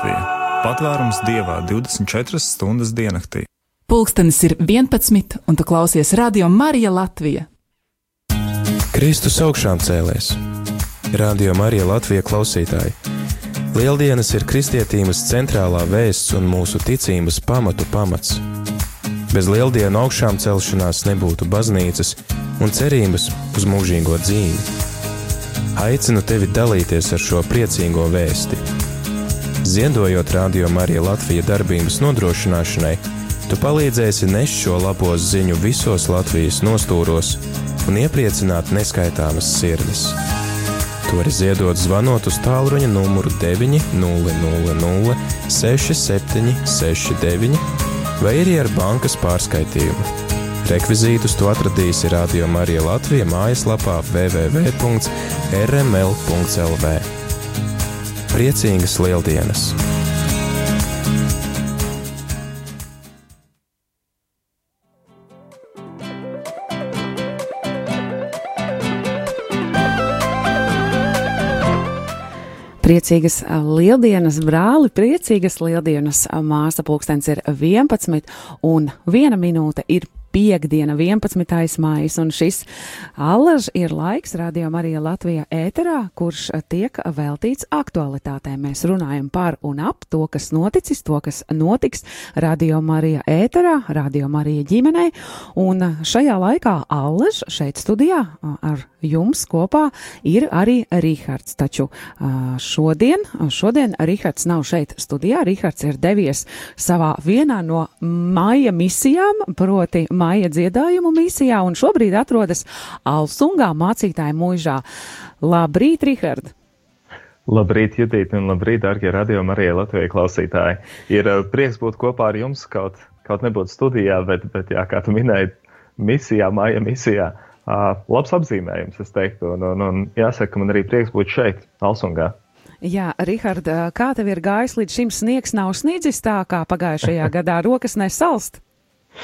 Latvija. Patvērums dievā 24 stundas diennaktī. Pulkstenis ir 11, un tu klausies Radio Marija Latvija. Kristus augšām cēlēs. Radio Marija Latvija klausītāji. Lieldienas ir kristietības centrālā vēsts un mūsu ticības pamatu pamats. Bez lieldienu augšām celšanās nebūtu baznīcas un cerības uz mūžīgo dzīvi. Aicinu tevi dalīties ar šo priecīgo vēsti. Ziedojot Radio Marija Latvija darbības nodrošināšanai, tu palīdzēsi nest šo labo ziņu visos Latvijas nostūros un iepriecināt neskaitāmas sirdis. Tu vari ziedot zvanot uz tālruņa numuru 900 6769 vai arī ar bankas pārskaitījumu. Rekvizītus tu atradīsi Radio Marija Latvija mājaslapā www.rml.lv. Priecīgas lieldienas! Priecīgas lieldienas, brāli, priecīgas lieldienas māsa pulkstens ir 11 un viena minūte ir piekdiena, 11. maijs, un šis allaž ir laiks Radio Marija Latvijā ēterā, kurš tiek veltīts aktualitātēm. Mēs runājam par un ap to, kas noticis, to, kas notiks Radio Marija ēterā, Radio Marija ģimenei, un šajā laikā allaž šeit studijā ar jums kopā ir arī Rihards, taču šodien, šodien Rihards nav šeit studijā, Rihards ir devies savā vienā no maija misijām, proti maija dziedājumu misijā un šobrīd atrodas Alsungā mācītāja mūžā. Labrīt, Rihard! Labrīt, Judīt, un labrīt, darbie radio Marija Latvijas klausītāji. Ir prieks būt kopā ar jums, kaut, kaut nebūtu studijā, bet, bet jā, kā tu minēji, misijā, maija misijā. Uh, labs apzīmējums, es teiktu, un, un, un jāsaka, man arī prieks būt šeit, Alsungā. Jā, Rihard, kā tev ir gājis līdz šim sniegs nav sniedzis tā, kā pagājušajā gadā rokas nesalst?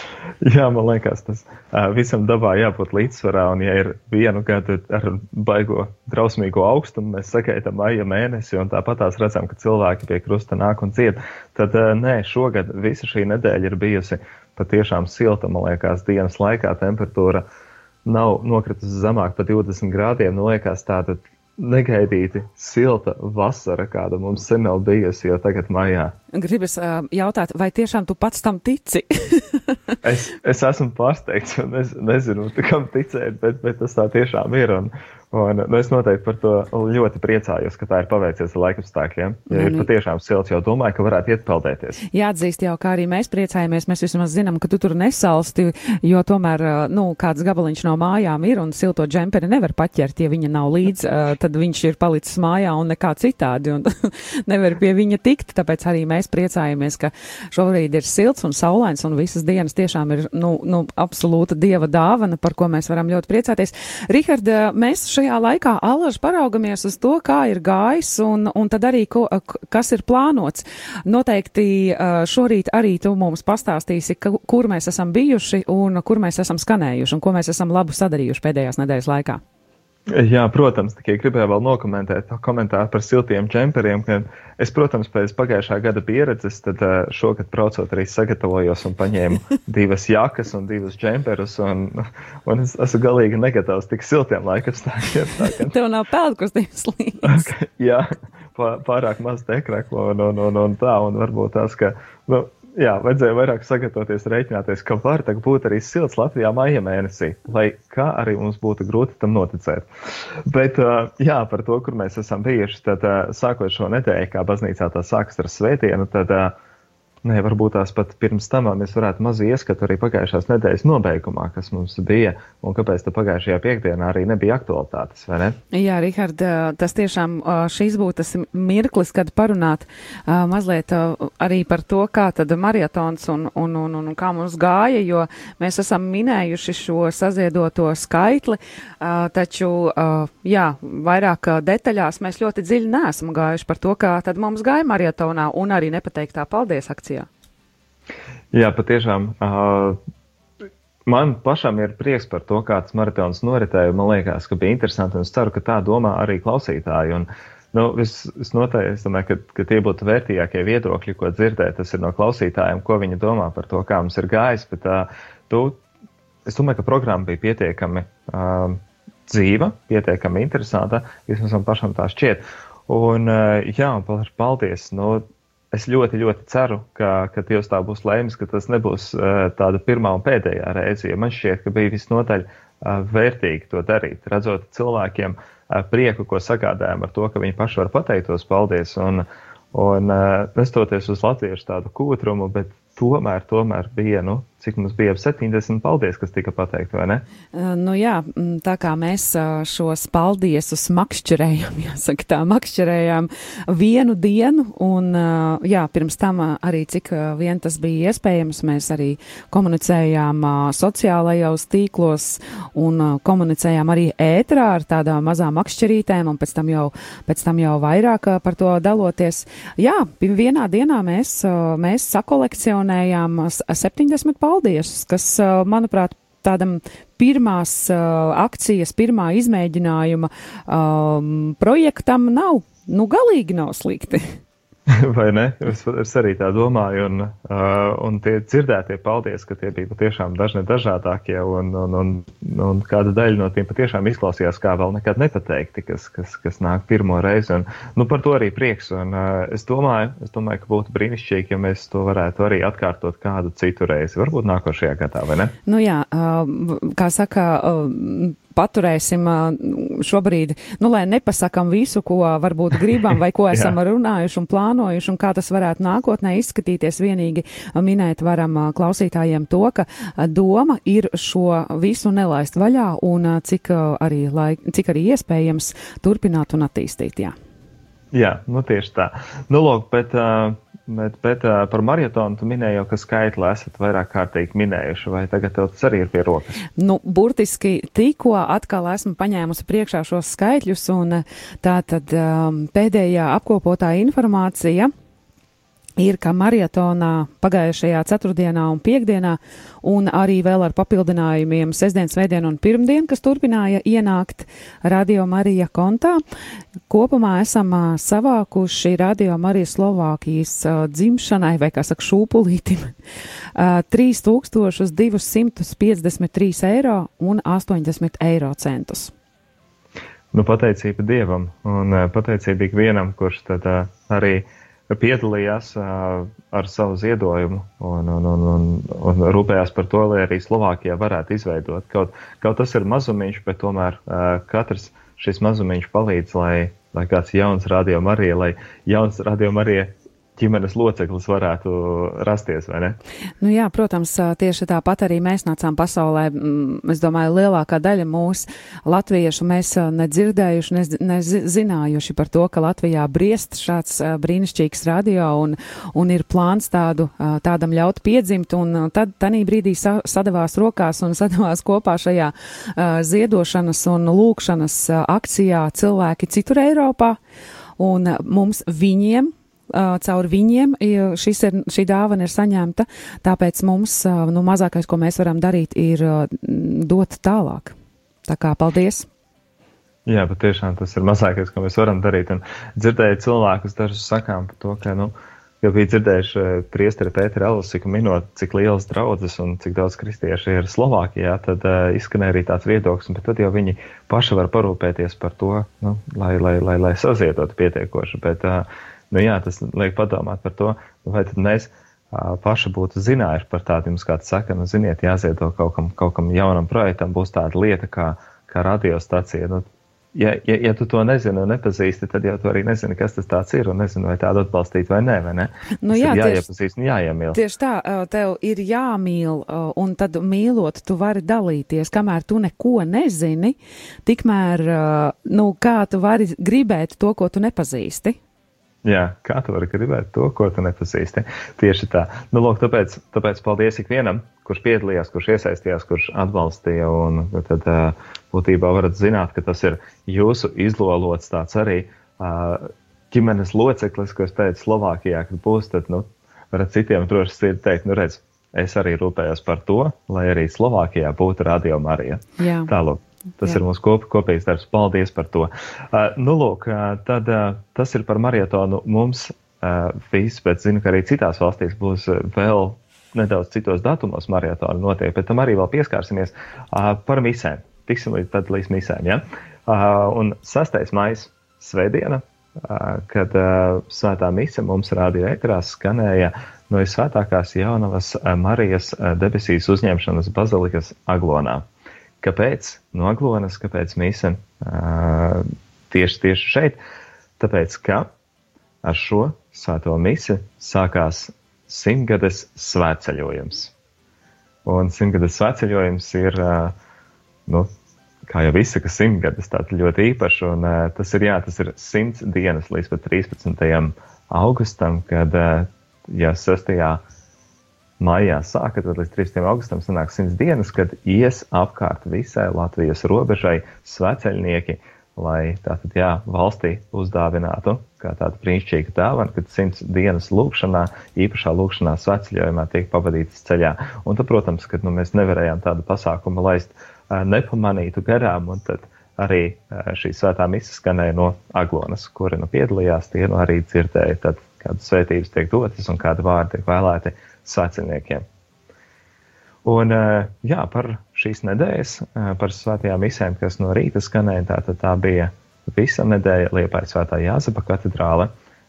Jā, man liekas, tas uh, visam dabā jābūt līdzsvarā, un ja ir vienu gadu ar baigo drausmīgo augstumu, mēs sagaidām maija mēnesi, un tāpat tās redzam, ka cilvēki pie krusta nāk un ciet, tad uh, nē, šogad visa šī nedēļa ir bijusi patiešām silta, man liekas, dienas laikā temperatūra nav nokritusi zemāk par 20 grādiem, nu liekas tāda negaidīti silta vasara, kāda mums sen nav bijusi jau tagad maijā. Gribas uh, jautāt, vai tiešām tu pats tam tici? es, es esmu pārsteigts, un es nezinu, kam ticēt, bet, bet tas tā tiešām ir. Un, Un, nu, es noteikti par to ļoti priecājos, ka tā ir paveicies ar laikapstākļiem. Ja ir patiešām silts, jau domāju, ka varētu iet peldēties. Jāatzīst jau, kā arī mēs priecājamies, mēs vismaz zinām, ka tu tur nesalsti, jo tomēr, nu, kāds gabaliņš no mājām ir un silto džemperi nevar paķert, ja viņa nav līdz, tad viņš ir palicis mājā un nekā citādi un nevar pie viņa tikt, tāpēc arī mēs priecājamies, ka šobrīd ir silts un saulains un visas dienas tiešām ir, nu, nu absolūta dieva dāvana, par ko mēs varam ļoti priecāties. Rihard, mēs šajā laikā allaž paraugamies uz to, kā ir gājis un, un tad arī, ko, kas ir plānots. Noteikti šorīt arī tu mums pastāstīsi, ka, kur mēs esam bijuši un kur mēs esam skanējuši un ko mēs esam labu sadarījuši pēdējās nedēļas laikā. Jā, protams, tikai gribēju vēl nokomentēt komentāru par siltiem džemperiem. Es, protams, pēc pagājušā gada pieredzes, tad šogad braucot arī sagatavojos un paņēmu divas jakas un divus džemperus, un, un es esmu galīgi negatavs tik siltiem laikapstākļiem. Tev nav peldkustības līdzi. Jā, pārāk maz tekrekla un, un, un, un tā, un varbūt tās, ka, nu, jā, vajadzēja vairāk sagatavoties, rēķināties, ka var būt arī silts Latvijā maija mēnesī, lai kā arī mums būtu grūti tam noticēt. Bet, jā, par to, kur mēs esam bijuši, tad sākot šo nedēļu, kā baznīcā tā sākas ar svētdienu, tad Nē, varbūt tās pat pirms tam mēs varētu mazu ieskatu arī pagājušās nedēļas nobeigumā, kas mums bija, un kāpēc tā pagājušajā piekdienā arī nebija aktualitātes, vai ne? Jā, Rihard, tas tiešām šīs būtu tas mirklis, kad parunāt mazliet arī par to, kā tad marietons un, un, un, un, kā mums gāja, jo mēs esam minējuši šo saziedoto skaitli, taču, jā, vairāk detaļās mēs ļoti dziļi neesam gājuši par to, kā tad mums gāja marietonā un arī nepateiktā paldies akcijā. Jā, patiešām. Uh, man pašam ir prieks par to, kā tas maratons noritēja. Man liekas, ka bija interesanti, un es ceru, ka tā domā arī klausītāji. Un nu, vis, visnotaļ, es domāju, ka, ka tie būtu vērtīgākie viedokļi, ko dzirdēt. Tas ir no klausītājiem, ko viņi domā par to, kā mums ir gājis. Bet, uh, tu, es domāju, ka programma bija pietiekami uh, dzīva, pietiekami interesanta. Vismaz man pašam tā šķiet. Un, uh, jā, un paldies. Nu, es ļoti, ļoti ceru, ka, ka Dievs tā būs lēmis, ka tas nebūs uh, tāda pirmā un pēdējā reize. Man šķiet, ka bija visnotaļ uh, vērtīgi to darīt, redzot cilvēkiem uh, prieku, ko sagādājam ar to, ka viņi paši var pateikt tos paldies. Un, un nestoties uz latviešu tādu kūtrumu, bet tomēr, tomēr bija, nu, cik mums bija ap 70 paldies, kas tika pateikt, vai ne? Uh, nu jā, tā kā mēs uh, šos paldiesus makšķerējām, jāsaka tā, makšķerējām vienu dienu, un uh, jā, pirms tam arī cik vien tas bija iespējams, mēs arī komunicējām sociālajos tīklos un komunicējām arī ētrā ar tādām mazām makšķerītēm, un pēc tam jau, pēc tam jau vairāk par to daloties. Jā, vienā dienā mēs, mēs sakolekcionējām 70 paldies paldies, kas, manuprāt, tādam pirmās uh, akcijas, pirmā izmēģinājuma um, projektam nav, nu, galīgi nav slikti. Vai ne? Es, es arī tā domāju, un, uh, un tie dzirdētie paldies, ka tie bija patiešām dažni dažādākie, un, un, un, un kāda daļa no tiem patiešām izklausījās kā vēl nekad nepateikti, kas, kas, kas nāk pirmo reizi, un nu, par to arī prieks, un uh, es domāju, es domāju, ka būtu brīnišķīgi, ja mēs to varētu arī atkārtot kādu citu reizi, varbūt nākošajā gadā, vai ne? Nu jā, uh, kā saka, uh, paturēsim šobrīd, nu, lai nepasakam visu, ko varbūt gribam vai ko esam runājuši un plānojuši un kā tas varētu nākotnē izskatīties. Vienīgi minēt varam klausītājiem to, ka doma ir šo visu nelaist vaļā un cik arī, laik, cik arī iespējams turpināt un attīstīt. Jā. Jā, nu tieši tā. Nu, lūk, bet uh, Bet, bet uh, par maratonu tu minēji jau, ka skaitli esat vairāk kārtīgi minējuši, vai tagad tev tas arī ir pie rokas? Nu, burtiski tikko atkal esmu paņēmusi priekšā šos skaitļus, un tā tad um, pēdējā apkopotā informācija ir, ka maratonā pagājušajā ceturtdienā un piekdienā, un arī vēl ar papildinājumiem sestdien, svētdien un pirmdien, kas turpināja ienākt Radio Marija kontā. Kopumā esam savākuši Radio Marija Slovākijas dzimšanai, vai kā saka, šūpulītim, 3253 eiro un 80 eiro centus. Nu, pateicība Dievam un pateicība ikvienam, kurš tad arī uh, piedalījās uh, ar savu ziedojumu un, un, un, un, un rūpējās par to, lai arī Slovākijā varētu izveidot. Kaut, kaut tas ir mazumiņš, bet tomēr uh, katrs šis mazumiņš palīdz, lai, lai kāds jauns radio arī, lai jauns radio arī ģimenes loceklis varētu rasties, vai ne? Nu jā, protams, tieši tāpat arī mēs nācām pasaulē. Es domāju, lielākā daļa mūsu latviešu mēs nedzirdējuši, nezinājuši par to, ka Latvijā briest šāds brīnišķīgs radio un, un ir plāns tādu, tādam ļaut piedzimt, un tad tanī brīdī sa, sadavās rokās un sadavās kopā šajā ziedošanas un lūkšanas akcijā cilvēki citur Eiropā. Un mums viņiem caur viņiem šis ir, šī dāvana ir saņemta, tāpēc mums, nu, mazākais, ko mēs varam darīt, ir dot tālāk. Tā kā paldies! Jā, bet tiešām tas ir mazākais, ko mēs varam darīt. Un dzirdēju cilvēkus dažus sakām par to, ka, nu, jau bija dzirdējuši priesteri Pēteri Elusiku minot, cik liels draudzes un cik daudz kristieši ir Slovākijā, tad uh, izskanēja arī tāds viedoklis, bet tad jau viņi paši var parūpēties par to, nu, lai, lai, lai, lai saziedotu pietiekoši. Bet, uh, Nu, jā, tas liek padomāt par to, vai mēs paši būtu zinājuši par tādu, jums kāds saka, nu, ziniet, jāziedo kaut kam, kaut kam jaunam projektam, būs tāda lieta kā, kā radiostacija. Nu, ja, ja, ja tu to nezini un nepazīsti, tad jau tu arī nezini, kas tas ir un nezini, vai tādu atbalstīt vai nē, vai ne? Nu, jā, ir jāiepazīst un jāiemīl. Tieši tā, tev ir jāmīl, un tad mīlot, tu vari dalīties, kamēr tu neko nezini, tikmēr, nu, kā tu vari gribēt to, ko tu nepazīsti. Jā, kā tu vari gribēt to, ko tu nepazīsti? Tieši tā. Nu, lūk, tāpēc, tāpēc paldies ikvienam, kurš piedalījās, kurš iesaistījās, kurš atbalstīja. Un tad būtībā varat zināt, ka tas ir jūsu izlolots tāds arī ģimenes loceklis, ko es teicu Slovākijā, kad būs, tad, nu, varat citiem droši sirdi teikt, nu, redz, es arī rūpējos par to, lai arī Slovākijā būtu radio Marija. Tālāk. Tas Jā. ir mūsu kop, kopīgs darbs. Paldies par to. Uh, nu, lūk, uh, tad uh, tas ir par marietonu mums uh, viss, bet zinu, ka arī citās valstīs būs uh, vēl nedaudz citos datumos marietonu notiek, bet tam arī vēl pieskārsimies uh, par misēm. Tiksim līdz, tad līdz misēm, ja? Uh, un 6. maija svētdiena, uh, kad uh, svētā mise mums rādīja ekrās skanēja no visvētākās jaunavas Marijas debesīs uzņemšanas bazilikas Aglonā. Kāpēc no Aglonas, kāpēc mise uh, tieši, tieši šeit? Tāpēc, ka ar šo svēto misi sākās simtgades svētceļojums. Un simtgades svētceļojums ir, nu, kā jau visi, ka simtgades tāds ļoti īpašs, un tas ir, jā, tas ir simts dienas līdz pat 13. augustam, kad, ja 6. Maijā sāka, tad līdz 13. augustam sanāk simts dienas, kad ies apkārt visai Latvijas robežai svētceļnieki, lai tātad, jā, valstī uzdāvinātu kā tāda brīnišķīga dāvana, kad simts dienas lūkšanā, īpašā lūkšanā sveceļojumā tiek pavadītas ceļā. Un tad, protams, kad nu, mēs nevarējām tādu pasākumu laist nepamanītu garām, un tad arī šī svētā misa skanēja no Aglonas, kuri nu piedalījās, tie nu arī dzirdēja, tad kādas svētības tiek dotas un kādi vārdi tiek vēlēti sveceļniekiem. Un, jā, par šīs nedēļas, par svētajām misēm, kas no rīta skanēja, tā, tā bija visa nedēļa Liepājas svētā Jāzepa katedrāle,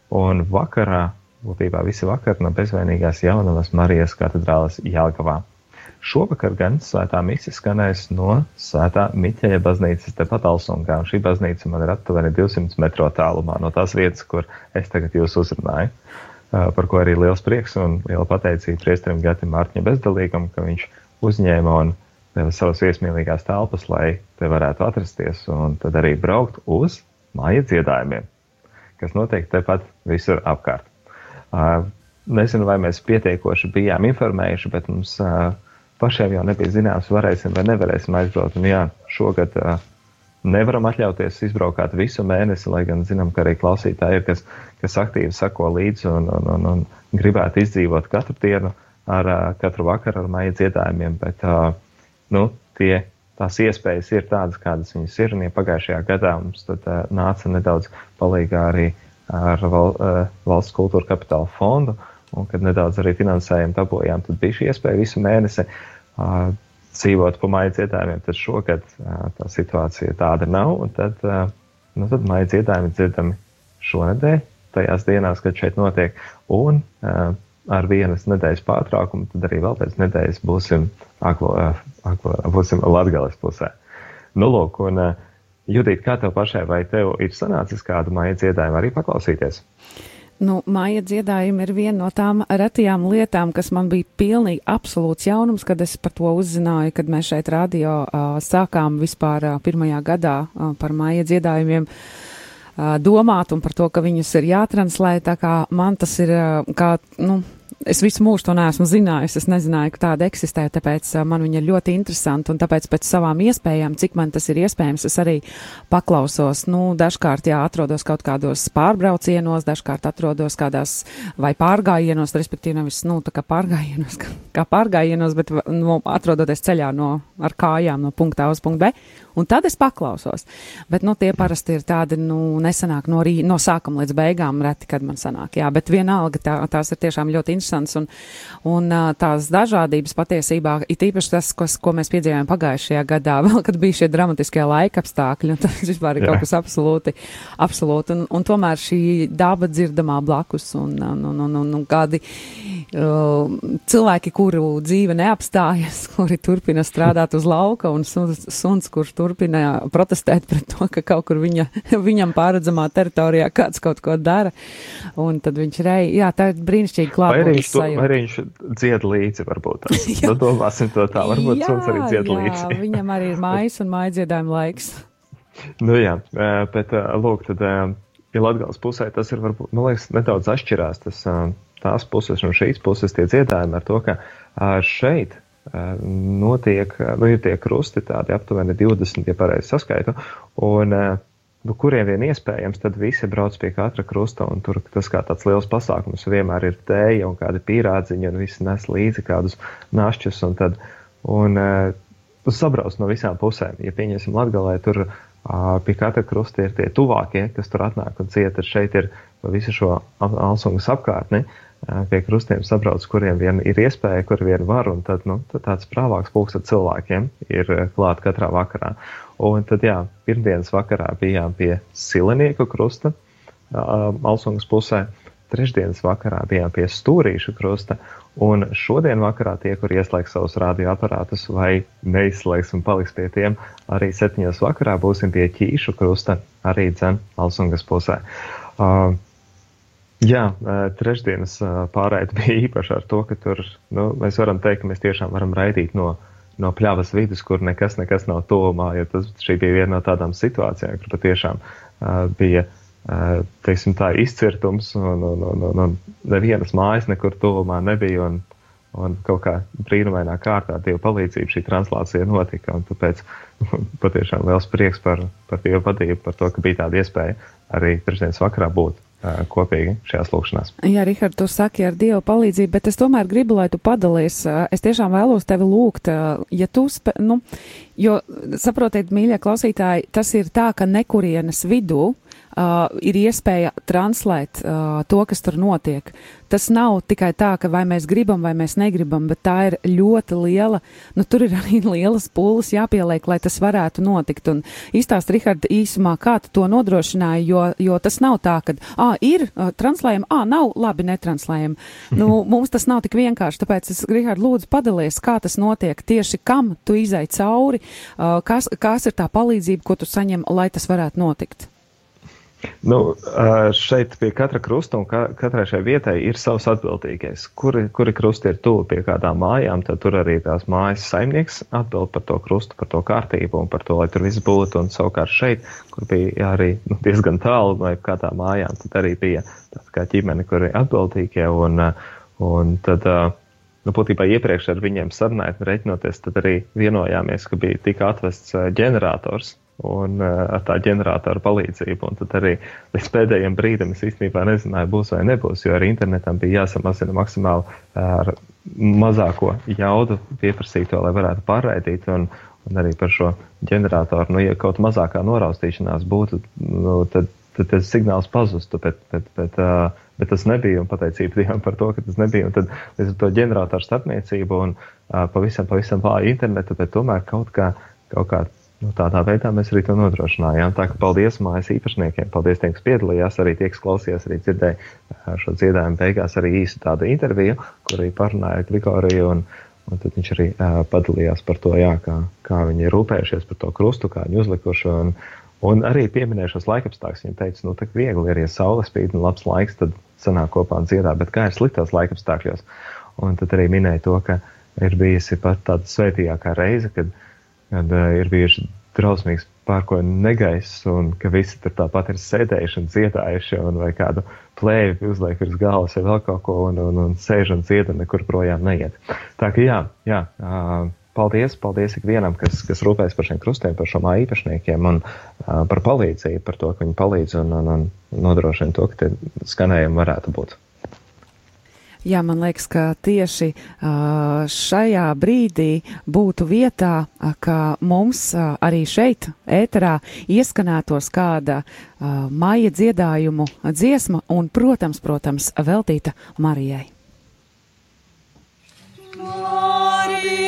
un vakarā, būtībā visi vakar no bezvainīgās jaunavas Marijas katedrāles Jālgavā. Šovakar gan svētā misija skanēs no svētā Miķeļa baznīcas tepat Alsungā, un šī baznīca man ir aptuveni 200 metro tālumā no tās vietas, kur es tagad jūs uzrunāju, par ko arī liels prieks un liela pateicība priesterim Gatim Mārķņa bezdalīgam, ka viņš uzņēma un savas viesmīlīgās telpas, lai te varētu atrasties un tad arī braukt uz māja dziedājumiem, kas notiek tepat visur apkārt. Uh, nezinu, vai mēs pietiekoši bijām informējuši, bet mums uh, pašiem jau nebija zināms, varēsim vai nevarēsim aizbraukt. Un jā, šogad uh, nevaram atļauties izbraukāt visu mēnesi, lai gan zinām, ka arī klausītāji ir, kas, kas aktīvi sako līdzi un, un, un, un gribētu izdzīvot katru dienu ar katru vakaru ar maija dziedājumiem. Bet, nu, tie, tās iespējas ir tādas, kādas viņas ir. Un, ja pagājušajā gadā mums tad, nāca nedaudz palīgā arī ar val, valsts kultūra kapitāla fondu, un kad nedaudz arī finansējumu dabūjām, tad bija šī iespēja visu mēnesi dzīvot pa maija dziedājumiem. Tad šogad uh, tā situācija tāda nav, tad, uh, nu, tad maija dziedājumi dzirdami šonadēļ, tajās dienās, kad šeit notiek. Un, uh, ar vienas nedēļas pārtraukumu, tad arī vēl pēc nedēļas būsim, aklo, aklo, būsim Latgales pusē. Nu, lūk, un uh, Judīt, kā tev pašai, vai tev ir sanācis kādu māja dziedājumu arī paklausīties? Nu, māja dziedājumi ir viena no tām retajām lietām, kas man bija pilnīgi absolūts jaunums, kad es par to uzzināju, kad mēs šeit radio uh, sākām vispār uh, pirmajā gadā uh, par māja dziedājumiem. Uh, domāt un par to, ka viņus ir jātranslē, tā kā man tas ir uh, kā, nu, es visu mūžu to neesmu zinājusi. Es nezināju, ka tāda eksistē, tāpēc man viņa ļoti interesanta. Un tāpēc pēc savām iespējām, cik man tas ir iespējams, es arī paklausos. Nu, dažkārt, jā, atrodos kaut kādos pārbraucienos, dažkārt atrodos kādās vai pārgājienos, respektīvi nevis, nu, tā kā pārgājienos, kā, pārgājienos, bet, nu, atrodoties ceļā no, ar kājām no punkta A uz punktu B. Un tad es paklausos. Bet, nu, tie parasti ir tādi, nu, nesanāk no, rī, no sākuma līdz beigām, reti, kad man sanāk. Jā, bet vienalga tā, tās ir tiešām ļoti interesants. Un, un tās dažādības patiesībā ir īpaši tas, kas, ko mēs piedzīvojām pagājušajā gadā, vēl kad bija šie dramatiskie laika apstākļi. Tas vispār ir Jā. kaut kas absolūti, absolūti. Un, un tomēr šī daba dzirdamā blakus un, un, un, un, un, un kādi uh, cilvēki, kuru dzīve neapstājas, kuri turpina strādāt uz lauka un suns, suns kurš turpina protestēt pret to, ka kaut kur viņa, viņam pārredzamā teritorijā kāds kaut ko dara. Un tad viņš rei, jā, tā ir brīnišķīgi klāt viņš, to, vai viņš dzied līdzi, varbūt. nu, domāsim to tā, varbūt jā, suns arī dzied jā, līdzi. viņam arī ir mājas un mājas dziedājuma laiks. nu jā, bet lūk, tad, ja Latgales pusē tas ir varbūt, man liekas, nedaudz atšķirās tas, tās puses un šīs puses tie dziedājumi ar to, ka šeit notiek, nu, ir tie krusti tādi aptuveni 20, ja pareizi saskaitu, un nu, kuriem vien iespējams, tad visi brauc pie katra krusta, un tur tas kā tāds liels pasākums vienmēr ir tēja un kādi pīrādziņi, un visi nes līdzi kādus našķus, un tad, un, tu sabrauc no visām pusēm. Ja pieņemsim Latgalē, tur pie katra krusta ir tie tuvākie, kas tur atnāk un cieta. Šeit ir visu šo Alsungas apkārtni. Pie krustiem sabrauc, kuriem vien ir iespēja, kur vien var, un tad, nu, tad tāds prāvāks pulks ar cilvēkiem ir klāt katrā vakarā. Un tad, jā, pirmdienas vakarā bijām pie Silenieku krusta, Alsungas pusē, trešdienas vakarā bijām pie Stūrīšu krusta, Un šodien vakarā tie, kur ieslēgs savus radioaparātus vai neizslēgs un paliks pie tiem, arī septiņos vakarā būsim pie ķīšu krusta, arī dzem Alsungas pusē. Uh, jā, uh, trešdienas uh, pārēd bija īpaši ar to, ka tur, nu, mēs varam teikt, ka mēs tiešām varam raidīt no, no pļavas vidus, kur nekas, nekas nav tuvumā, jo tas šī bija viena no tādām situācijām, kur patiešām uh, bija teiksim, tā izcirtums, un, un, un, un, un nevienas mājas nekur tuvumā nebija. Un, un kaut kā brīnumainā kārtā Dieva palīdzība šī translācija notika. Tāpēc patiešām liels prieks par, par Dieva vadību, par to, ka bija tāda iespēja arī trešdienas vakarā būt kopīgi šajās lūkšanās. Jā, Rihard, tu saki ar Dievu palīdzību, bet es tomēr gribu, lai tu padalies. Es tiešām vēlos tevi lūgt, ja tu, spe, nu, jo saprotiet, mīļie klausītāji, tas ir tā, ka nekurienes vidū uh, ir iespēja translēt uh, to, kas tur notiek. Tas nav tikai tā, ka vai mēs gribam, vai mēs negribam, bet tā ir ļoti liela, nu tur ir arī lielas pūles jāpieliek, lai tas varētu notikt. Un izstāst, Rihard, īsumā, kā tu to nodrošināji, jo, jo tas nav tā, ka, ā, ir uh, translējumi, ā, nav labi netranslējumi. Nu, mums tas nav tik vienkārši, tāpēc es, Rihard, lūdzu padalies, kā tas notiek, tieši kam tu izai cauri, uh, kas, kas ir tā palīdzība, ko tu saņem, lai tas varētu notikt. Nu, šeit pie katra krusta un katrai šai vietai ir savs atbildīgais. Kuri, kuri krusti ir tuvu pie kādām mājām, tad tur arī tās mājas saimnieks atbild par to krustu, par to kārtību un par to, lai tur viss būtu. Un savukārt šeit, kur bija arī nu, diezgan tālu no kādām mājām, tad arī bija tāds kā ģimene, kur ir atbildīgie. Un, un tad, nu, būtībā iepriekš ar viņiem sarunājot un reiķinoties, tad arī vienojāmies, ka bija tik atvests ģenerators un uh, ar tā ģeneratoru palīdzību. Un tad arī līdz pēdējiem brīdim es īstenībā nezināju, būs vai nebūs, jo arī internetam bija jāsamazina maksimāli ar mazāko jaudu pieprasīto, lai varētu pārraidīt. Un, un arī par šo ģeneratoru, nu, ja kaut mazākā noraustīšanās būtu, nu, tad, tad tas signāls pazustu, bet, bet, bet, uh, bet tas nebija, pateicība Dievam par to, ka tas nebija. Un tad līdz ar to ģeneratoru starpniecību un uh, pavisam, pavisam vāju internetu, bet tomēr kaut kā, kaut kā Nu, tādā veidā mēs arī to nodrošinājām. Tā kā paldies mājas īpašniekiem, paldies tiem, kas piedalījās, arī tie, kas klausījās, arī dzirdēja šo dziedājumu beigās arī īsu tādu interviju, kur arī parunāja ar Grigoriju, un, un tad viņš arī uh, padalījās par to, jā, kā, kā viņi ir rūpējušies par to krustu, kā viņi uzlikuši, un, un arī pieminēja šos laikapstākļus. Viņa teica, nu, tā viegli ir, ja saule spīd un labs laiks, tad sanāk kopā un dziedā, bet kā ir sliktos laikapstākļos? Un tad arī minēja to, ka ir bijusi pat tāda svētīgākā reize, kad uh, kad uh, ir bijuši drausmīgs pārkojuma negaiss, un ka visi tur tāpat ir sēdējuši un dziedājuši, un vai kādu plēvi uzliek virs galvas vai vēl kaut ko, un, un, un sēž un dzied un nekur projām neiet. Tā ka jā, jā. Uh, Paldies, paldies ikvienam, kas, kas rūpējas par šiem krustiem, par šo māju īpašniekiem un uh, par palīdzību, par to, ka viņi palīdz un, un, un nodrošina to, ka tie skanējumi varētu būt. Jā, man liekas, ka tieši šajā brīdī būtu vietā, ka mums arī šeit, ēterā, ieskanētos kāda maija dziedājumu dziesma un, protams, protams, veltīta Marijai. Marija,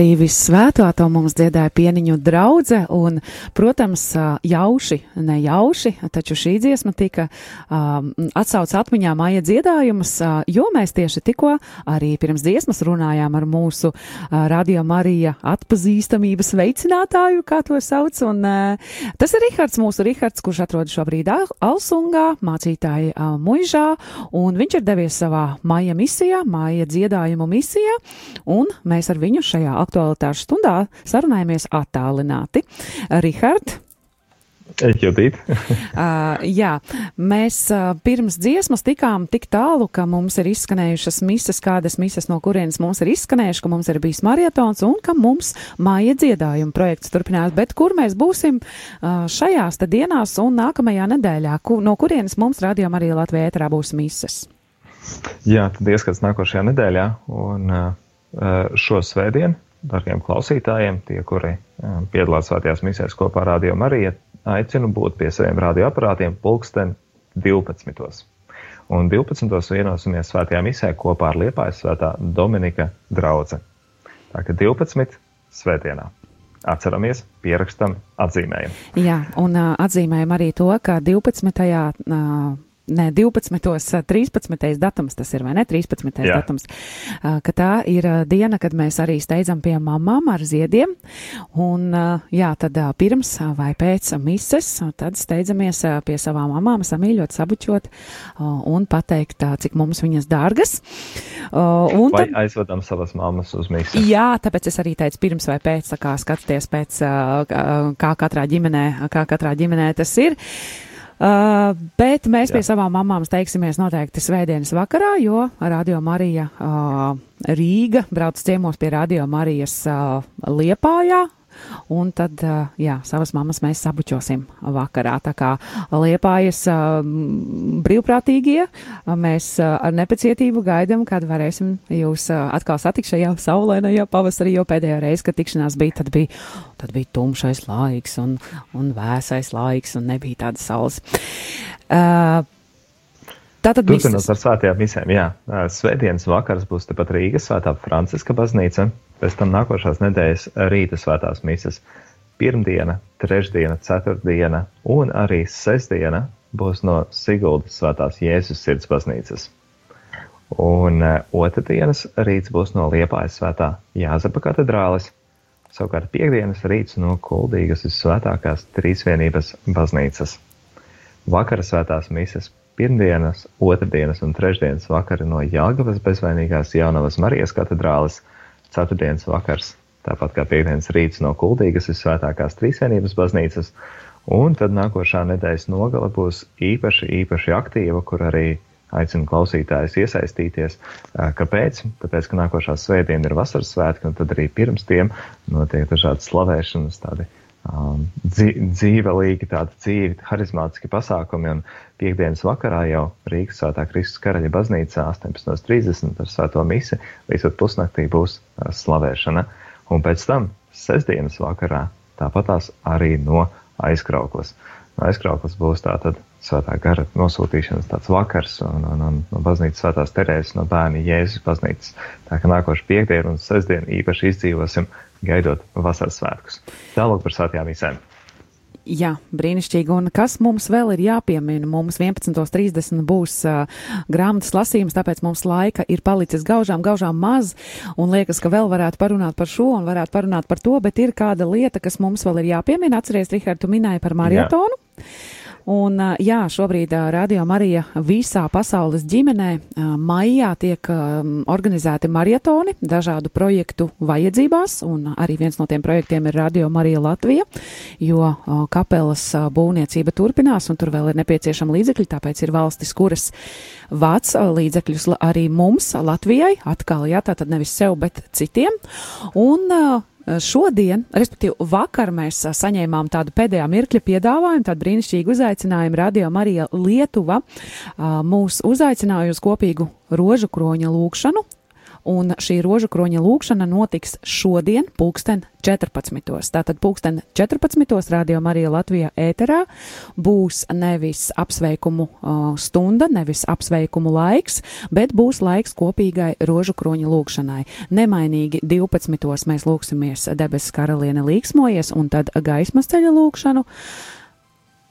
Marija Visvētā to mums dziedāja pieniņu draudze, un, protams, jauši, ne jauši, taču šī dziesma tika um, atsauc atmiņā māja dziedājumus, ā, jo mēs tieši tikko arī pirms dziesmas runājām ar mūsu ā, Radio Marija atpazīstamības veicinātāju, kā to sauc, un ā, tas ir Rihards, mūsu Rihards, kurš atrodas šobrīd Al- Alsungā, mācītāja ā, muižā, un viņš ir devies savā māja misijā, māja dziedājumu misijā, un mēs ar viņu šajā aktualitāšu stundā sarunājamies attālināti. Rihard, Judīt. Uh, jā, mēs uh, pirms dziesmas tikām tik tālu, ka mums ir izskanējušas mises, kādas mises no kurienes mums ir izskanējušas, ka mums ir bijis marietons un ka mums māja dziedājuma projekts turpinās. Bet kur mēs būsim uh, šajās te dienās un nākamajā nedēļā, ku, no kurienes mums rādījām arī Latvijā ēterā būs mises? Jā, tad ieskats nākošajā nedēļā. Un uh, šo svētdienu, darbiem klausītājiem, tie, kuri uh, piedalās svētajās misēs kopā ar Radio Mariju, aicinu būt pie saviem radioaparātiem pulksten 12. Un 12. vienosimies svētajā misē kopā ar Liepājas svētā Dominika draudze. Tā ka 12. svētdienā. Atceramies, pierakstam, atzīmējam. Jā, un uh, atzīmējam arī to, ka 12. Uh, Nē, 12. 13. datums tas ir, vai ne? 13. Jā. datums. Uh, Ka tā ir uh, diena, kad mēs arī steidzam pie mamām ar ziediem. Un, uh, jā, tad pirms vai pēc mises, tad steidzamies pie savām mamām, samīļot, sabučot un pateikt, cik mums viņas dārgas. Un Vai tad, aizvedam savas mammas uz misiju? Jā, tāpēc es arī teicu pirms vai pēc, kā skaties pēc, kā katrā ģimenē, kā katrā ģimenē tas ir. Uh, bet mēs Jā. pie savām mamām steigsimies noteikti svētdienas vakarā, jo Radio Marija uh, Rīga brauc ciemos pie Radio Marijas uh, Liepājā. Un tad, jā, savas mammas mēs sabučosim vakarā. Tā kā liepājas brīvprātīgie, mēs ar nepacietību gaidām, kad varēsim jūs atkal satikt šajā saulēnajā pavasarī, jo pēdējā reize, kad tikšanās bija, tad bija, tad bija tumšais laiks un, un vēsais laiks un nebija tādas saules. Uh, Tātad Turpinot ar svētajām misēm, jā. Svētdienas vakars būs tepat Rīgas svētā Franciska baznīca, pēc tam nākošās nedēļas rīta svētās misas. Pirmdiena, trešdiena, ceturtdiena un arī sestdiena būs no Siguldas svētās Jēzus sirds baznīcas. Un ā, otrdienas rīts būs no Liepājas svētā Jāzepa katedrālis, savukārt piekdienas rīts no Kuldīgas visvētākās trīsvienības baznīcas. Vakara svētās mises pirmdienas, otrdienas un trešdienas vakari no Jāgavas bezvainīgās Jaunavas Marijas katedrāles, ceturtdienas vakars, tāpat kā piekdienas rīts no Kuldīgas visvētākās trīsvienības baznīcas, un tad nākošā nedēļas nogale būs īpaši, īpaši aktīva, kur arī aicinu klausītājus iesaistīties. Kāpēc? Tāpēc, ka nākošā svētdiena ir vasaras svētki, un tad arī pirms tiem notiek dažādas slavēšanas, tādi um, dzīvelīgi, tādi dzīvi, harizmātiski pasākumi, un piekdienas vakarā jau Rīgas svētā Kristus karaļa baznīcā 18.30 ar svēto misi līdz pat pusnaktī būs slavēšana, un pēc tam sestdienas vakarā tāpatās arī no aizkrauklas. No aizkrauklas būs tātad svētā gara nosūtīšanas tāds vakars un, un, un no baznīcas svētās terēzes no bērni Jēzus baznīcas. Tā ka nākošu piekdienu un sestdienu īpaši izdzīvosim, gaidot vasaras svētkus. Tālāk par svētajām misēm. Jā, brīnišķīgi. Un kas mums vēl ir jāpiemina? Mums 11.30 būs uh, grāmatas lasījums, tāpēc mums laika ir palicis gaužām, gaužām maz. Un liekas, ka vēl varētu parunāt par šo un varētu parunāt par to, bet ir kāda lieta, kas mums vēl ir jāpiemina. Atceries, Rihard, tu minēji par maratonu. Jā. Un, jā, šobrīd Radio Marija visā pasaules ģimenē maijā tiek organizēti maratoni dažādu projektu vajadzībās, un arī viens no tiem projektiem ir Radio Marija Latvija, jo kapelas būvniecība turpinās, un tur vēl ir nepieciešama līdzekļi, tāpēc ir valstis, kuras vāc līdzekļus arī mums, Latvijai, atkal, jā, tātad nevis sev, bet citiem. Un šodien, respektīvi vakar, mēs eh, saņēmām tādu pēdējā mirkļa piedāvājumu, tādu brīnišķīgu uzaicinājumu. Radio Marija Lietuva eh, mūs uzaicināja uz kopīgu rožu kroņa lūkšanu un šī rožu kroņa lūkšana notiks šodien, pulksten 14. Tātad pulksten 14. radio Marija Latvijā ēterā būs nevis apsveikumu uh, stunda, nevis apsveikumu laiks, bet būs laiks kopīgai rožu kroņa lūkšanai. Nemainīgi 12. mēs lūksimies debesu karaliene līksmojies un tad gaismas ceļa lūkšanu.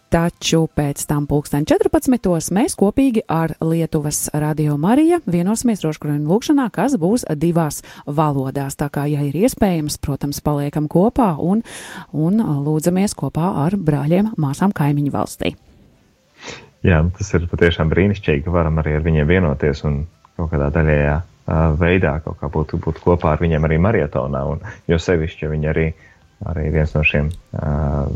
Taču pēc tam pulksten 14. mēs kopīgi ar Lietuvas radio Marija vienosimies rožkroņu lūkšanā, kas būs divās valodās. Tā kā, ja ir iespējams, protams, paliekam kopā un, un lūdzamies kopā ar brāļiem, māsām kaimiņu valstī. Jā, tas ir patiešām brīnišķīgi, ka varam arī ar viņiem vienoties un kaut kādā daļējā veidā kaut kā būt, būt kopā ar viņiem arī marietonā, un jo sevišķi, viņi arī, arī viens no šiem uh,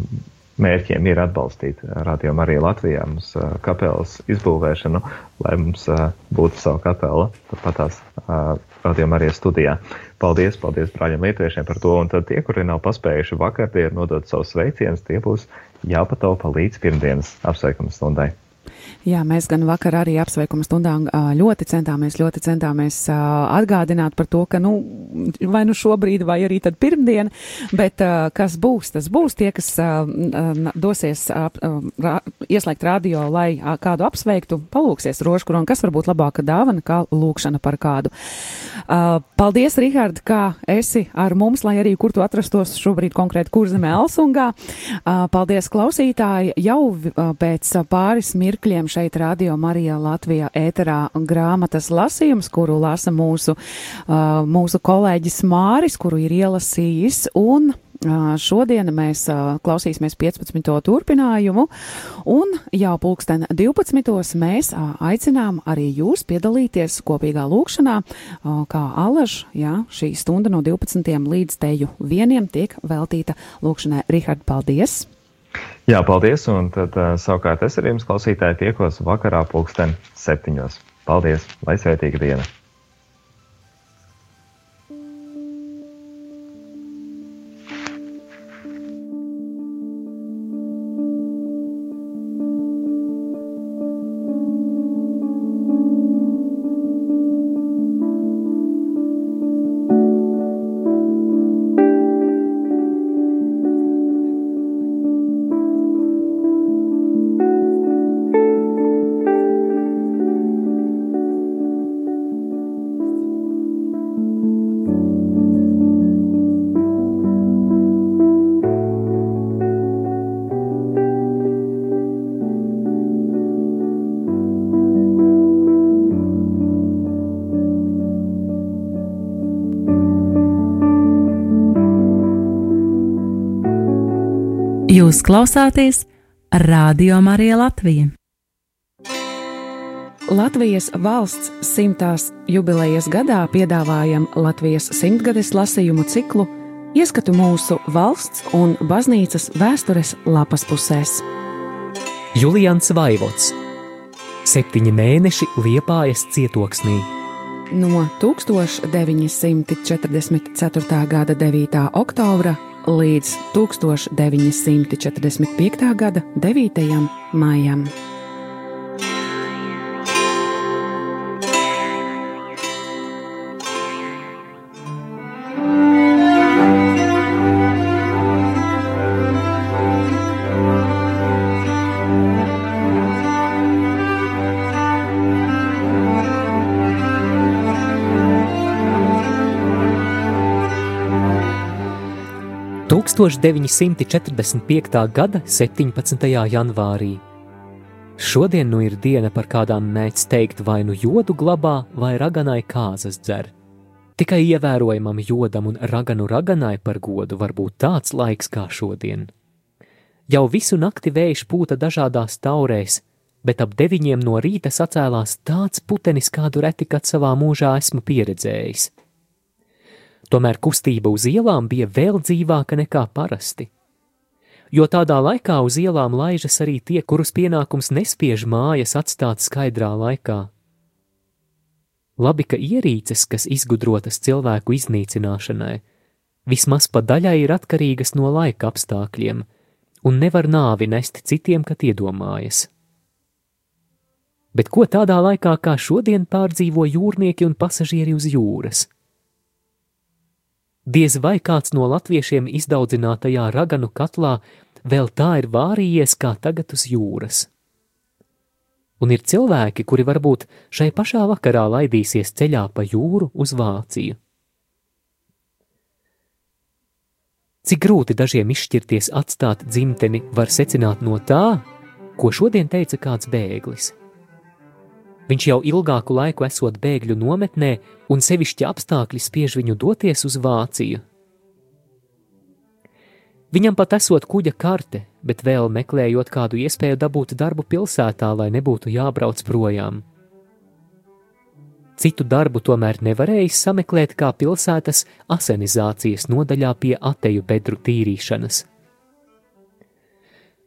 mērķiem ir atbalstīt Radio Mariju Latvijā mums uh, kapelas izbūvēšanu, lai mums uh, būtu savu kapela patās uh, Radio Marijas studijā. Paldies, paldies brāļiem lietuviešiem par to, un tad tie, kuri nav paspējuši vakardien nodot savus sveicienus, tie būs jāpataupa līdz pirmdienas apsveikuma stundai. Jā, mēs gan vakar arī apsveikuma stundā ļoti centāmies, ļoti centāmies atgādināt par to, ka, nu, vai nu šobrīd, vai arī tad pirmdien, bet kas būs, tas būs tie, kas dosies ieslēgt radio, lai kādu apsveiktu, palūksies rožkuru, un kas var būt labāka dāvana, kā lūkšana par kādu. Paldies, Rihard, kā esi ar mums, lai arī kur tu atrastos šobrīd konkrēti kurzemē Elsungā. Paldies, klausītāji, jau pēc pāris mirkļiem šeit Radio Marijā Latvijā ēterā grāmatas lasījums, kuru lasa mūsu, uh, mūsu kolēģis Māris, kuru ir ielasījis, un Šodien mēs klausīsimies 15. turpinājumu, un jau pulksten 12. mēs aicinām arī jūs piedalīties kopīgā lūkšanā, kā alaž, jā, šī stunda no 12. līdz teju vieniem tiek veltīta lūkšanai. Rihard, paldies! Jā, paldies. Un tad uh, savukārt es ar jums klausītāji tiekos vakarā pulksten septiņos. Paldies! Lai svētīga diena! Jūs klausāties Radio Marija Latvija. Latvijas valsts simtās jubilejas gadā piedāvājam Latvijas simtgades lasījumu ciklu Ieskatu mūsu valsts un baznīcas vēstures lapas pusēs. Julians Vaivots Septiņi mēneši Liepājas cietoksnī. No 1944. gada 9. oktobra līdz 1945. gada 9. maijam. 1945. gada 17. janvārī. Šodien nu ir diena, par kādām mēdz teikt, vai nu jodu glabā, vai raganai kāzas dzer. Tikai ievērojamam jodam un raganu raganai par godu var būt tāds laiks kā šodien. Jau visu nakti vējš pūta dažādās taurēs, bet ap deviņiem no rīta sacēlās tāds putenis, kādu reti kad savā mūžā esmu pieredzējis. Tomēr kustība uz ielām bija vēl dzīvāka nekā parasti. Jo tādā laikā uz ielām laižas arī tie, kurus pienākums nespiež mājas atstāt skaidrā laikā. Labi, ka ierīces, kas izgudrotas cilvēku iznīcināšanai, vismaz pa daļai ir atkarīgas no laika apstākļiem, un nevar nāvi nest citiem, kad iedomājas. Bet ko tādā laikā kā šodien pārdzīvo jūrnieki un pasažieri uz jūras? Diez vai kāds no latviešiem izdaudzinātajā raganu katlā vēl tā ir vārījies kā tagad uz jūras. Un ir cilvēki, kuri varbūt šai pašā vakarā laidīsies ceļā pa jūru uz Vāciju. Cik grūti dažiem izšķirties atstāt dzimteni, var secināt no tā, ko šodien teica kāds bēglis. Viņš jau ilgāku laiku esot bēgļu nometnē, un sevišķi apstākļi spiež viņu doties uz Vāciju. Viņam pat esot kuģa karte, bet vēl meklējot kādu iespēju dabūt darbu pilsētā, lai nebūtu jābrauc projām. Citu darbu tomēr nevarēja sameklēt kā pilsētas asenizācijas nodaļā pie ateju bedru tīrīšanas.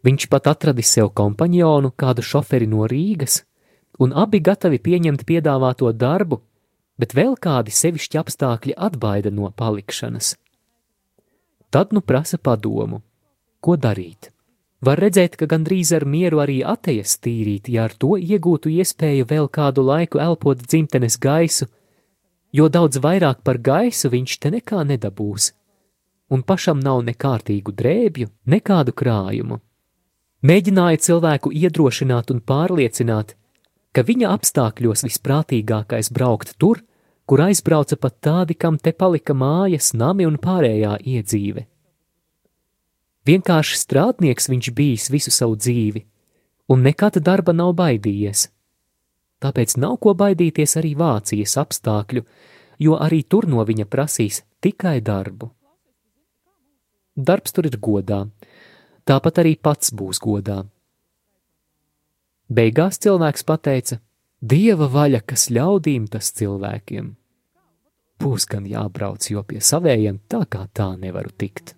Viņš pat atradis sev kompanionu, kādu šoferi no Rīgas, un abi gatavi pieņemt piedāvāto darbu, bet vēl kādi sevišķi apstākļi atbaida no palikšanas. Tad nu prasa padomu, ko darīt. Var redzēt, ka gandrīz ar mieru arī atejas tīrīt, ja ar to iegūtu iespēju vēl kādu laiku elpot dzimtenes gaisu, jo daudz vairāk par gaisu viņš te nekā nedabūs, un pašam nav nekārtīgu drēbju, nekādu krājumu. Mēģināja cilvēku iedrošināt un pārliecināt, ka viņa apstākļos visprātīgākais braukt tur, kur aizbrauca pat tādi, kam te palika mājas, nami un pārējā iedzīve. Vienkārši strādnieks viņš bijis visu savu dzīvi, un nekad darba nav baidījies. Tāpēc nav ko baidīties arī Vācijas apstākļu, jo arī tur no viņa prasīs tikai darbu. Darbs tur ir godā, tāpat arī pats būs godā. Beigās cilvēks pateica: Dieva vaļa, kas ļaudīm, tas cilvēkiem. Būs gan jābrauc, jo pie savējiem tā kā tā nevaru tikt.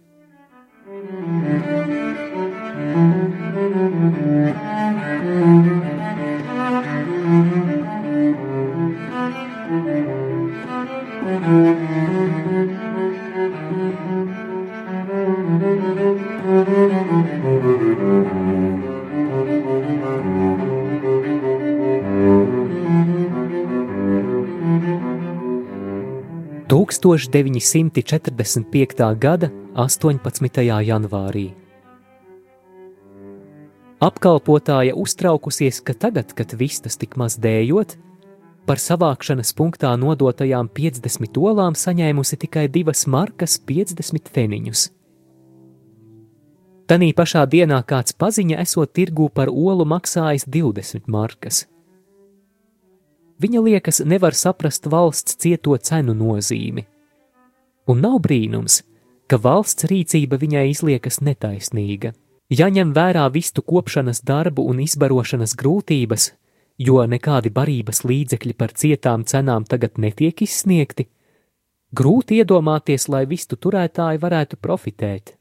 Tūkstoš 945. gada 18. janvārī. Apkalpotāja uztraukusies, ka tagad, kad vistas tik maz dējot, par savākšanas punktā nodotajām 50 olām saņēmusi tikai divas markas 50 feniņus. Tanī pašā dienā kāds paziņa esot tirgū par olu maksājis 20 markas. Viņa liekas nevar saprast valsts cieto cenu nozīmi. Un nav brīnums, ka valsts rīcība viņai izliekas netaisnīga. Jaņem vērā vistu kopšanas darbu un izbarošanas grūtības, jo nekādi barības līdzekļi par cietām cenām tagad netiek izsniegti, grūti iedomāties, lai vistu turētāji varētu profitēt.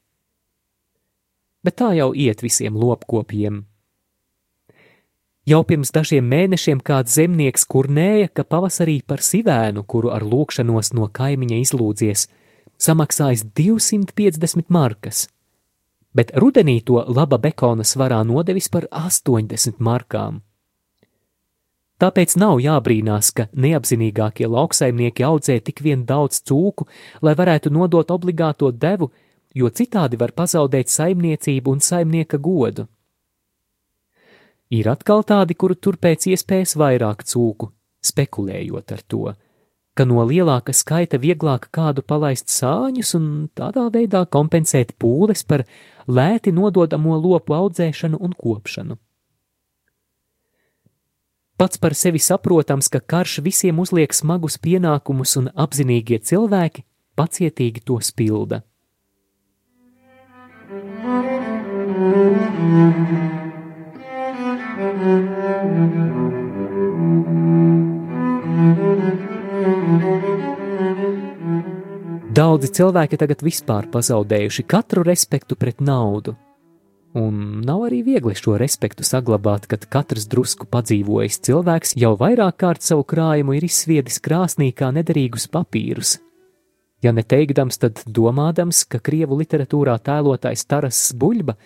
Bet tā jau iet visiem lopkopiem. Jau pirms dažiem mēnešiem kāds zemnieks kurnēja, ka pavasarī par sivēnu, kuru ar lūkšanos no kaimiņa izlūdzies, samaksājis 250 markas bet rudenī to laba bekona svarā nodevis par 80 markām. Tāpēc nav jābrīnās, ka neapzinīgākie lauksaimnieki audzē tik vien daudz cūku, lai varētu nodot obligāto devu, jo citādi var pazaudēt saimniecību un saimnieka godu. Ir atkal tādi, kuru turpēc iespējas vairāk cūku, spekulējot ar to ka no lielāka skaita vieglāk kādu palaist sāņus un tādā veidā kompensēt pūles par lēti nododamo lopu audzēšanu un kopšanu. Pats par sevi saprotams, ka karš visiem uzliek smagus pienākumus un apzinīgie cilvēki pacietīgi tos pilda. Thank Daudzi cilvēki tagad vispār pazaudējuši katru respektu pret naudu. Un nav arī viegli šo respektu saglabāt, kad katrs drusku padzīvojis cilvēks jau vairāk kārt savu krājumu ir izsviedis krāsnī kā nederīgus papīrus. Ja ne teikdams, tad domādams, ka krievu literatūrā tēlotais Taras Buļba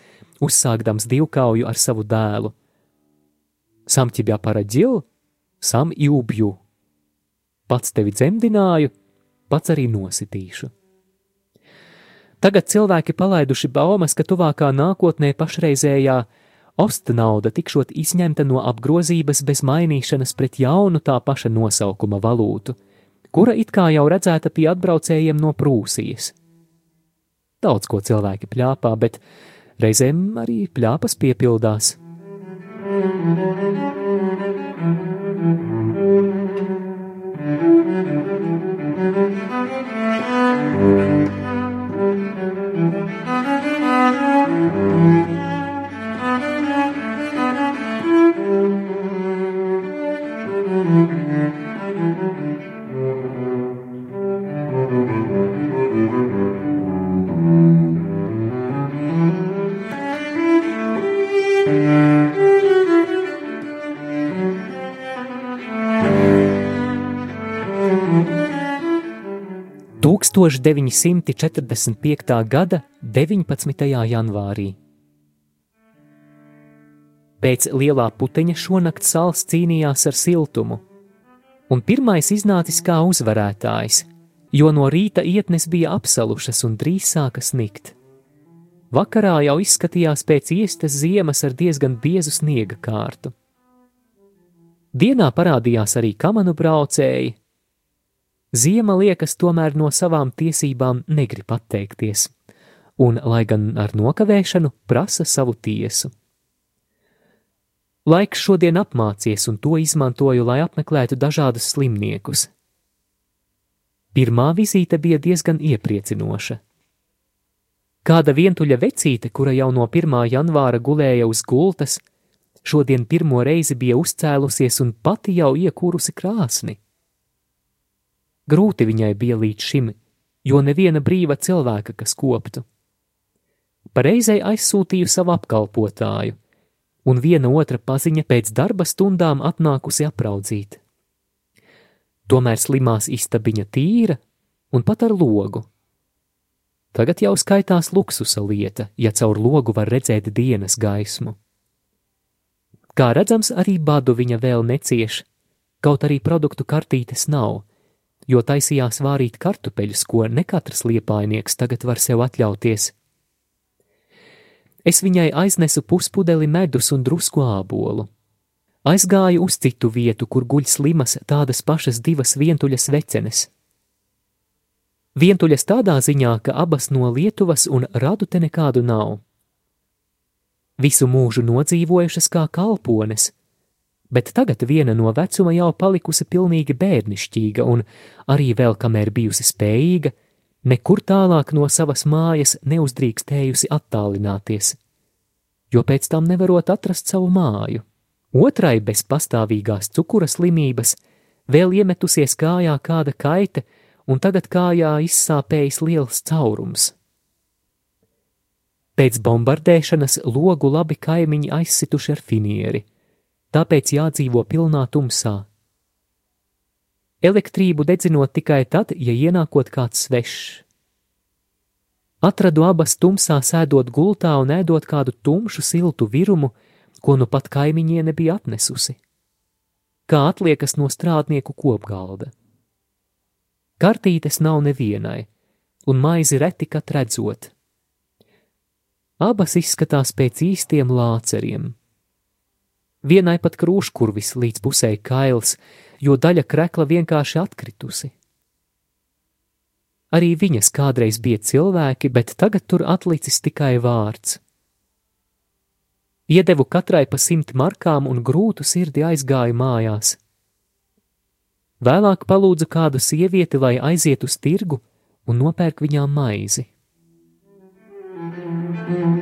uzsākdams divkauju ar savu dēlu. Sam ķibjā paradžil, sam jūbju. Pats tevi dzemdināju, pats arī nositīšu. Tagad cilvēki palaiduši baumas, ka tuvākā nākotnē pašreizējā osta nauda tikšot izņemta no apgrozības bez mainīšanas pret jaunu tā paša nosaukuma valūtu, kura it kā jau redzēta pie atbraucējiem no Prūsijas. Daudz ko cilvēki pļāpā, bet reizēm arī pļāpas piepildās. Thank Thank you. 1945. gada 19. janvārī. Pēc lielā puteņa šonakt sāls cīnījās ar siltumu, un pirmais iznācis kā uzvarētājs, jo no rīta ietnes bija apsalušas un drīz sāka snikt. Vakarā jau izskatījās pēc iestas ziemas ar diezgan biezu sniega kārtu. Dienā parādījās arī kamanu braucēji, Ziema liekas tomēr no savām tiesībām negrib atteikties, un, lai gan ar nokavēšanu, prasa savu tiesu. Laiks šodien apmācies, un to izmantoju, lai apmeklētu dažādus slimniekus. Pirmā vizīte bija diezgan iepriecinoša. Kāda vientuļa vecīte, kura jau no 1. janvāra gulēja uz gultas, šodien pirmo reizi bija uzcēlusies un pati jau iekūrusi krāsni. Grūti viņai bija līdz šim, jo neviena brīva cilvēka, kas koptu. Pareizai aizsūtīju savu apkalpotāju, un viena otra paziņa pēc darba stundām atnākusi apraudzīt. Tomēr slimās istabiņa tīra un pat ar logu. Tagad jau skaitās luksusa lieta, ja caur logu var redzēt dienas gaismu. Kā redzams, arī badu viņa vēl necieš, kaut arī produktu kartītes nav, jo taisījās vārīt kartupeļus, ko ne katrs liepainieks tagad var sev atļauties. Es viņai aiznesu puspudeli medus un drusku ābolu. Aizgāju uz citu vietu, kur guļ slimas tādas pašas divas vientuļas vecenes. Vientuļas tādā ziņā, ka abas no Lietuvas un radu te nekādu nav. Visu mūžu nodzīvojušas kā kalpones – bet tagad viena no vecuma jau palikusi pilnīgi bērnišķīga un arī vēl kamēr bijusi spējīga, nekur tālāk no savas mājas neuzdrīkstējusi attālināties. jo pēc tam nevarot atrast savu māju. Otrai bez pastāvīgās cukura slimības vēl iemetusies kājā kāda kaite, un tagad kājā izsāpējis liels caurums. Pēc bombardēšanas logu labi kaimiņi aizsituši ar finieri, tāpēc jādzīvo pilnā tumsā. Elektrību dedzinot tikai tad, ja ienākot kāds svešs. Atradu abas tumsā sēdot gultā un ēdot kādu tumšu siltu virumu, ko nu pat kaimiņiene bija atnesusi. Kā atliekas no strādnieku kopgalda. Kartītes nav nevienai, un maizi reti kat redzot. Abas izskatās pēc īstiem lāceriem. Vienai pat krūškurvis līdz pusē kails, jo daļa krekla vienkārši atkritusi. Arī viņas kādreiz bija cilvēki, bet tagad tur atlicis tikai vārds. Iedevu katrai pa simt markām un grūtu sirdi aizgāju mājās. Vēlāk palūdzu kādu sievieti, lai aiziet uz tirgu un nopērk viņām maizi. Tūkstoš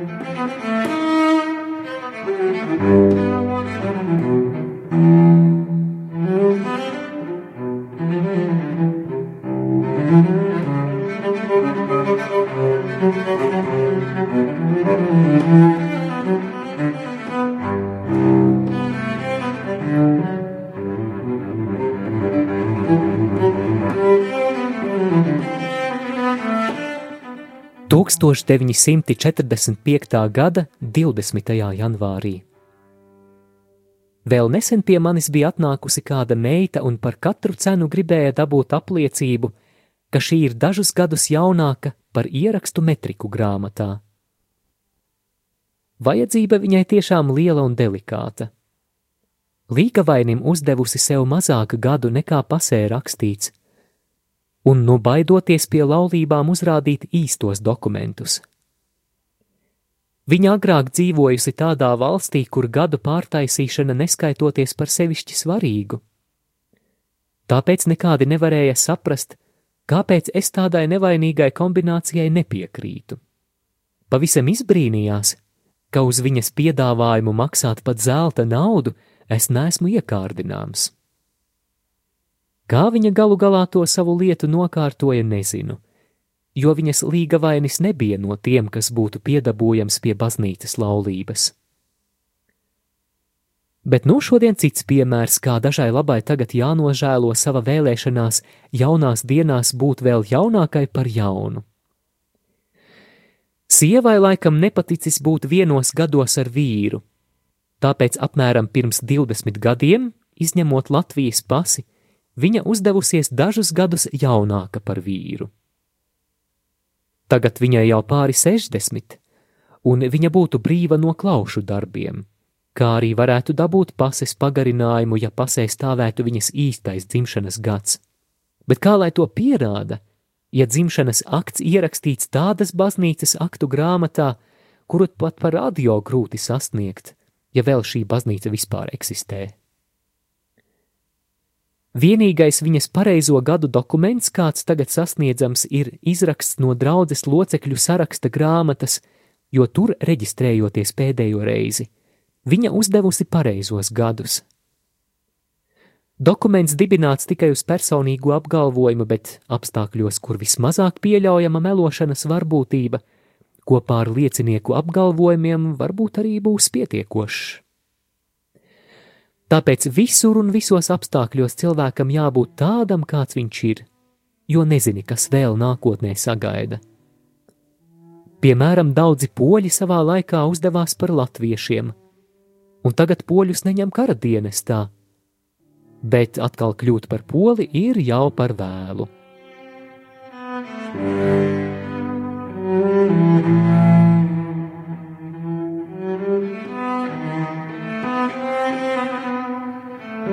945. gada 20. janvārī. Vēl nesen pie manis bija atnākusi kāda meita un par katru cenu gribēja dabūt apliecību, ka šī ir dažus gadus jaunāka par ierakstu metriku grāmatā. Vajadzība viņai tiešām liela un delikāta. Līgavainim uzdevusi sev mazāk gadu nekā pasē rakstīts, un nu baidoties pie laulībām uzrādīt īstos dokumentus. Viņa agrāk dzīvojusi tādā valstī, kur gadu pārtaisīšana neskaitoties par sevišķi svarīgu. Tāpēc nekādi nevarēja saprast, kāpēc es tādai nevainīgai kombinācijai nepiekrītu. Pavisam izbrīnījās, ka uz viņas piedāvājumu maksāt pat zelta naudu es neesmu iekārdināms. Kā viņa galu galā to savu lietu nokārtoja, nezinu jo viņas līga vainis nebija no tiem, kas būtu piedabūjams pie baznīcas laulības. Bet nu šodien cits piemērs, kā dažai labai tagad jānožēlo sava vēlēšanās jaunās dienās būt vēl jaunākai par jaunu. Sievai laikam nepaticis būt vienos gados ar vīru, tāpēc apmēram pirms 20 gadiem, izņemot Latvijas pasi, viņa uzdevusies dažus gadus jaunāka par vīru. Tagad viņai jau pāri 60, un viņa būtu brīva no klaušu darbiem, kā arī varētu dabūt pases pagarinājumu, ja pasē stāvētu viņas īstais dzimšanas gads. Bet kā lai to pierāda, ja dzimšanas akts ierakstīts tādas baznīcas aktu grāmatā, kuru pat par radio grūti sasniegt, ja vēl šī baznīca vispār eksistē? Vienīgais viņas pareizo gadu dokuments, kāds tagad sasniedzams, ir izraksts no draudzes locekļu saraksta grāmatas, jo tur reģistrējoties pēdējo reizi, viņa uzdevusi pareizos gadus. Dokuments dibināts tikai uz personīgu apgalvojumu, bet apstākļos, kur vismazāk pieļaujama melošanas varbūtība, kopā ar liecinieku apgalvojumiem varbūt arī būs pietiekošs. Tāpēc visur un visos apstākļos cilvēkam jābūt tādam, kāds viņš ir, jo nezini, kas vēl nākotnē sagaida. Piemēram, daudzi poļi savā laikā uzdevās par latviešiem, un tagad poļus neņem kara dienestā, bet atkal kļūt par poli ir jau par vēlu. Thank you.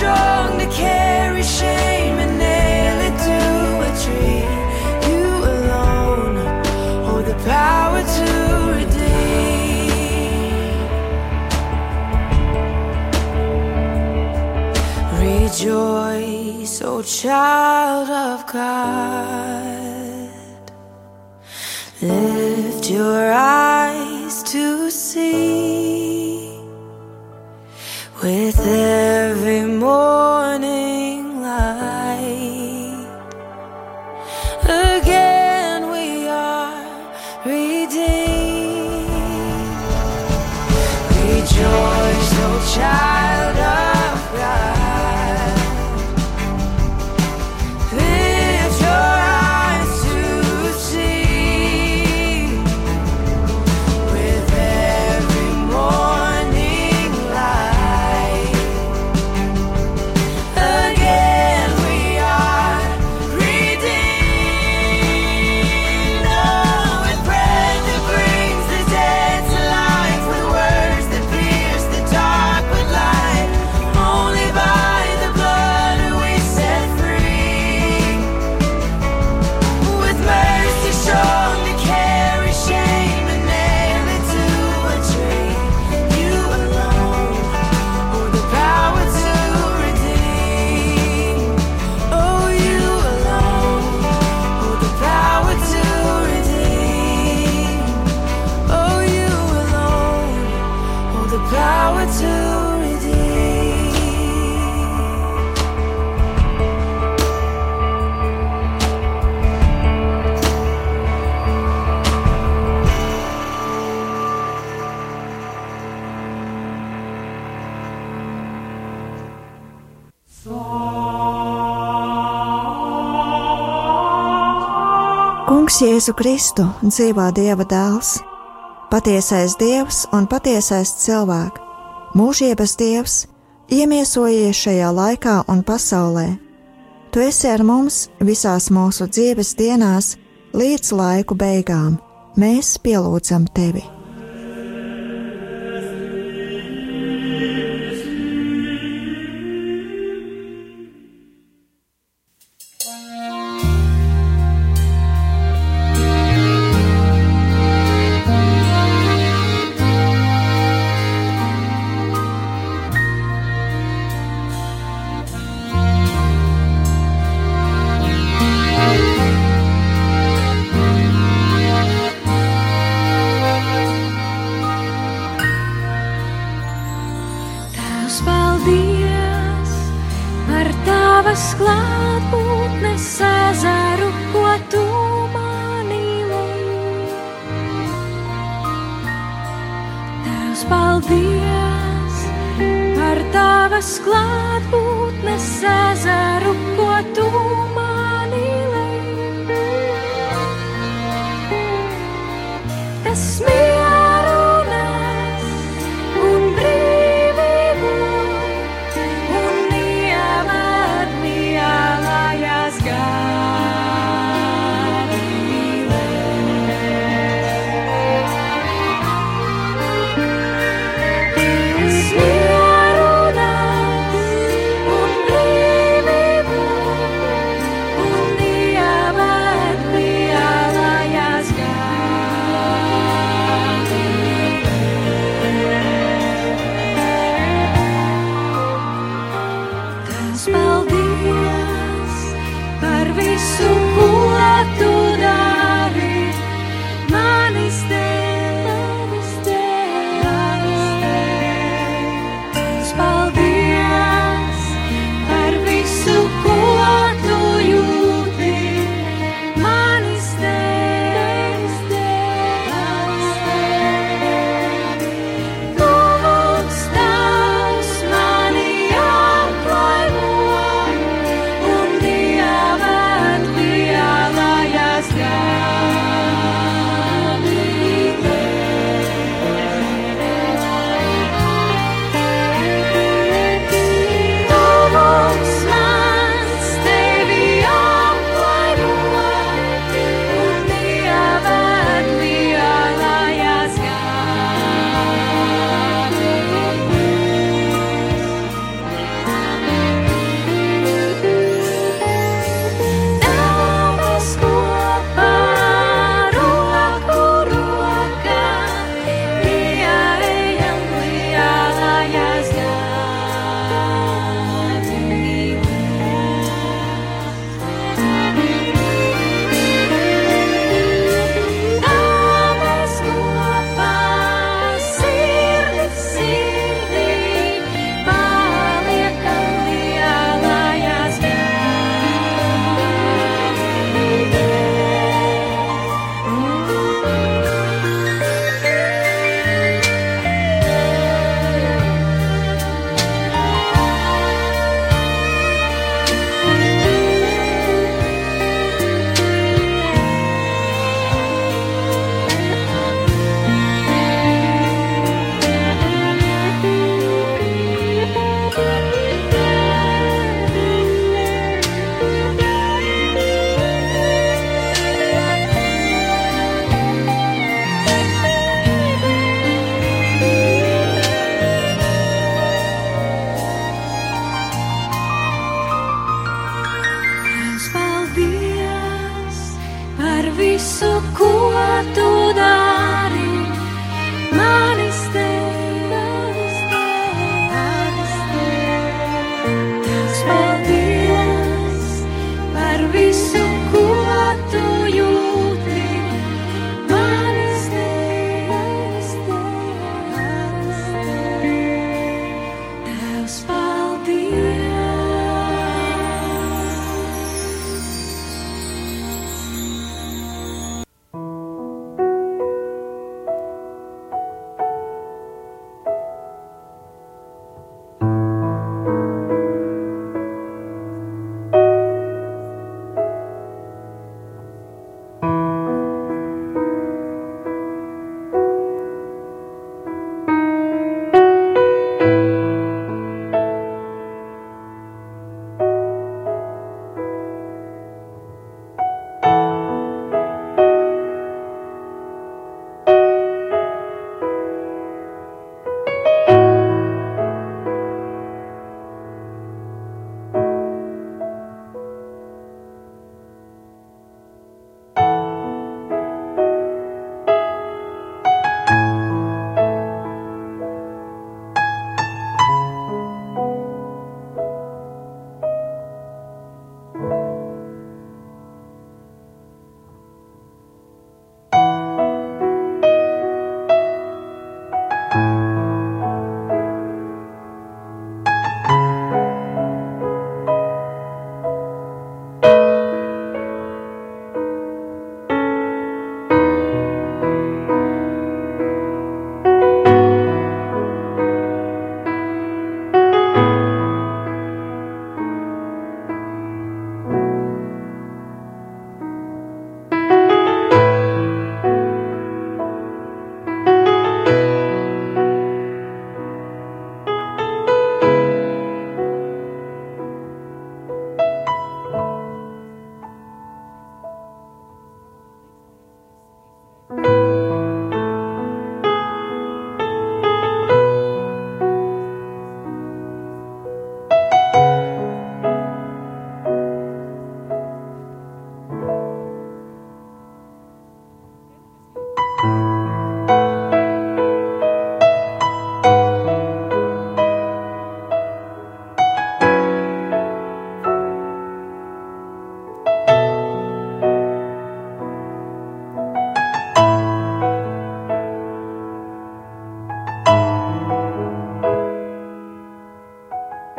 strong to carry shame and nail it to a tree. You alone hold the power to redeem. Rejoice, O oh child of God. Your eyes to see. With every Jēzu Kristu, dzīvā Dieva dēls, patiesais Dievs un patiesais cilvēks, mūžības Dievs, iemiesojies šajā laikā un pasaulē. Tu esi ar mums visās mūsu dzīves dienās līdz laiku beigām. Mēs pielūdzam tevi!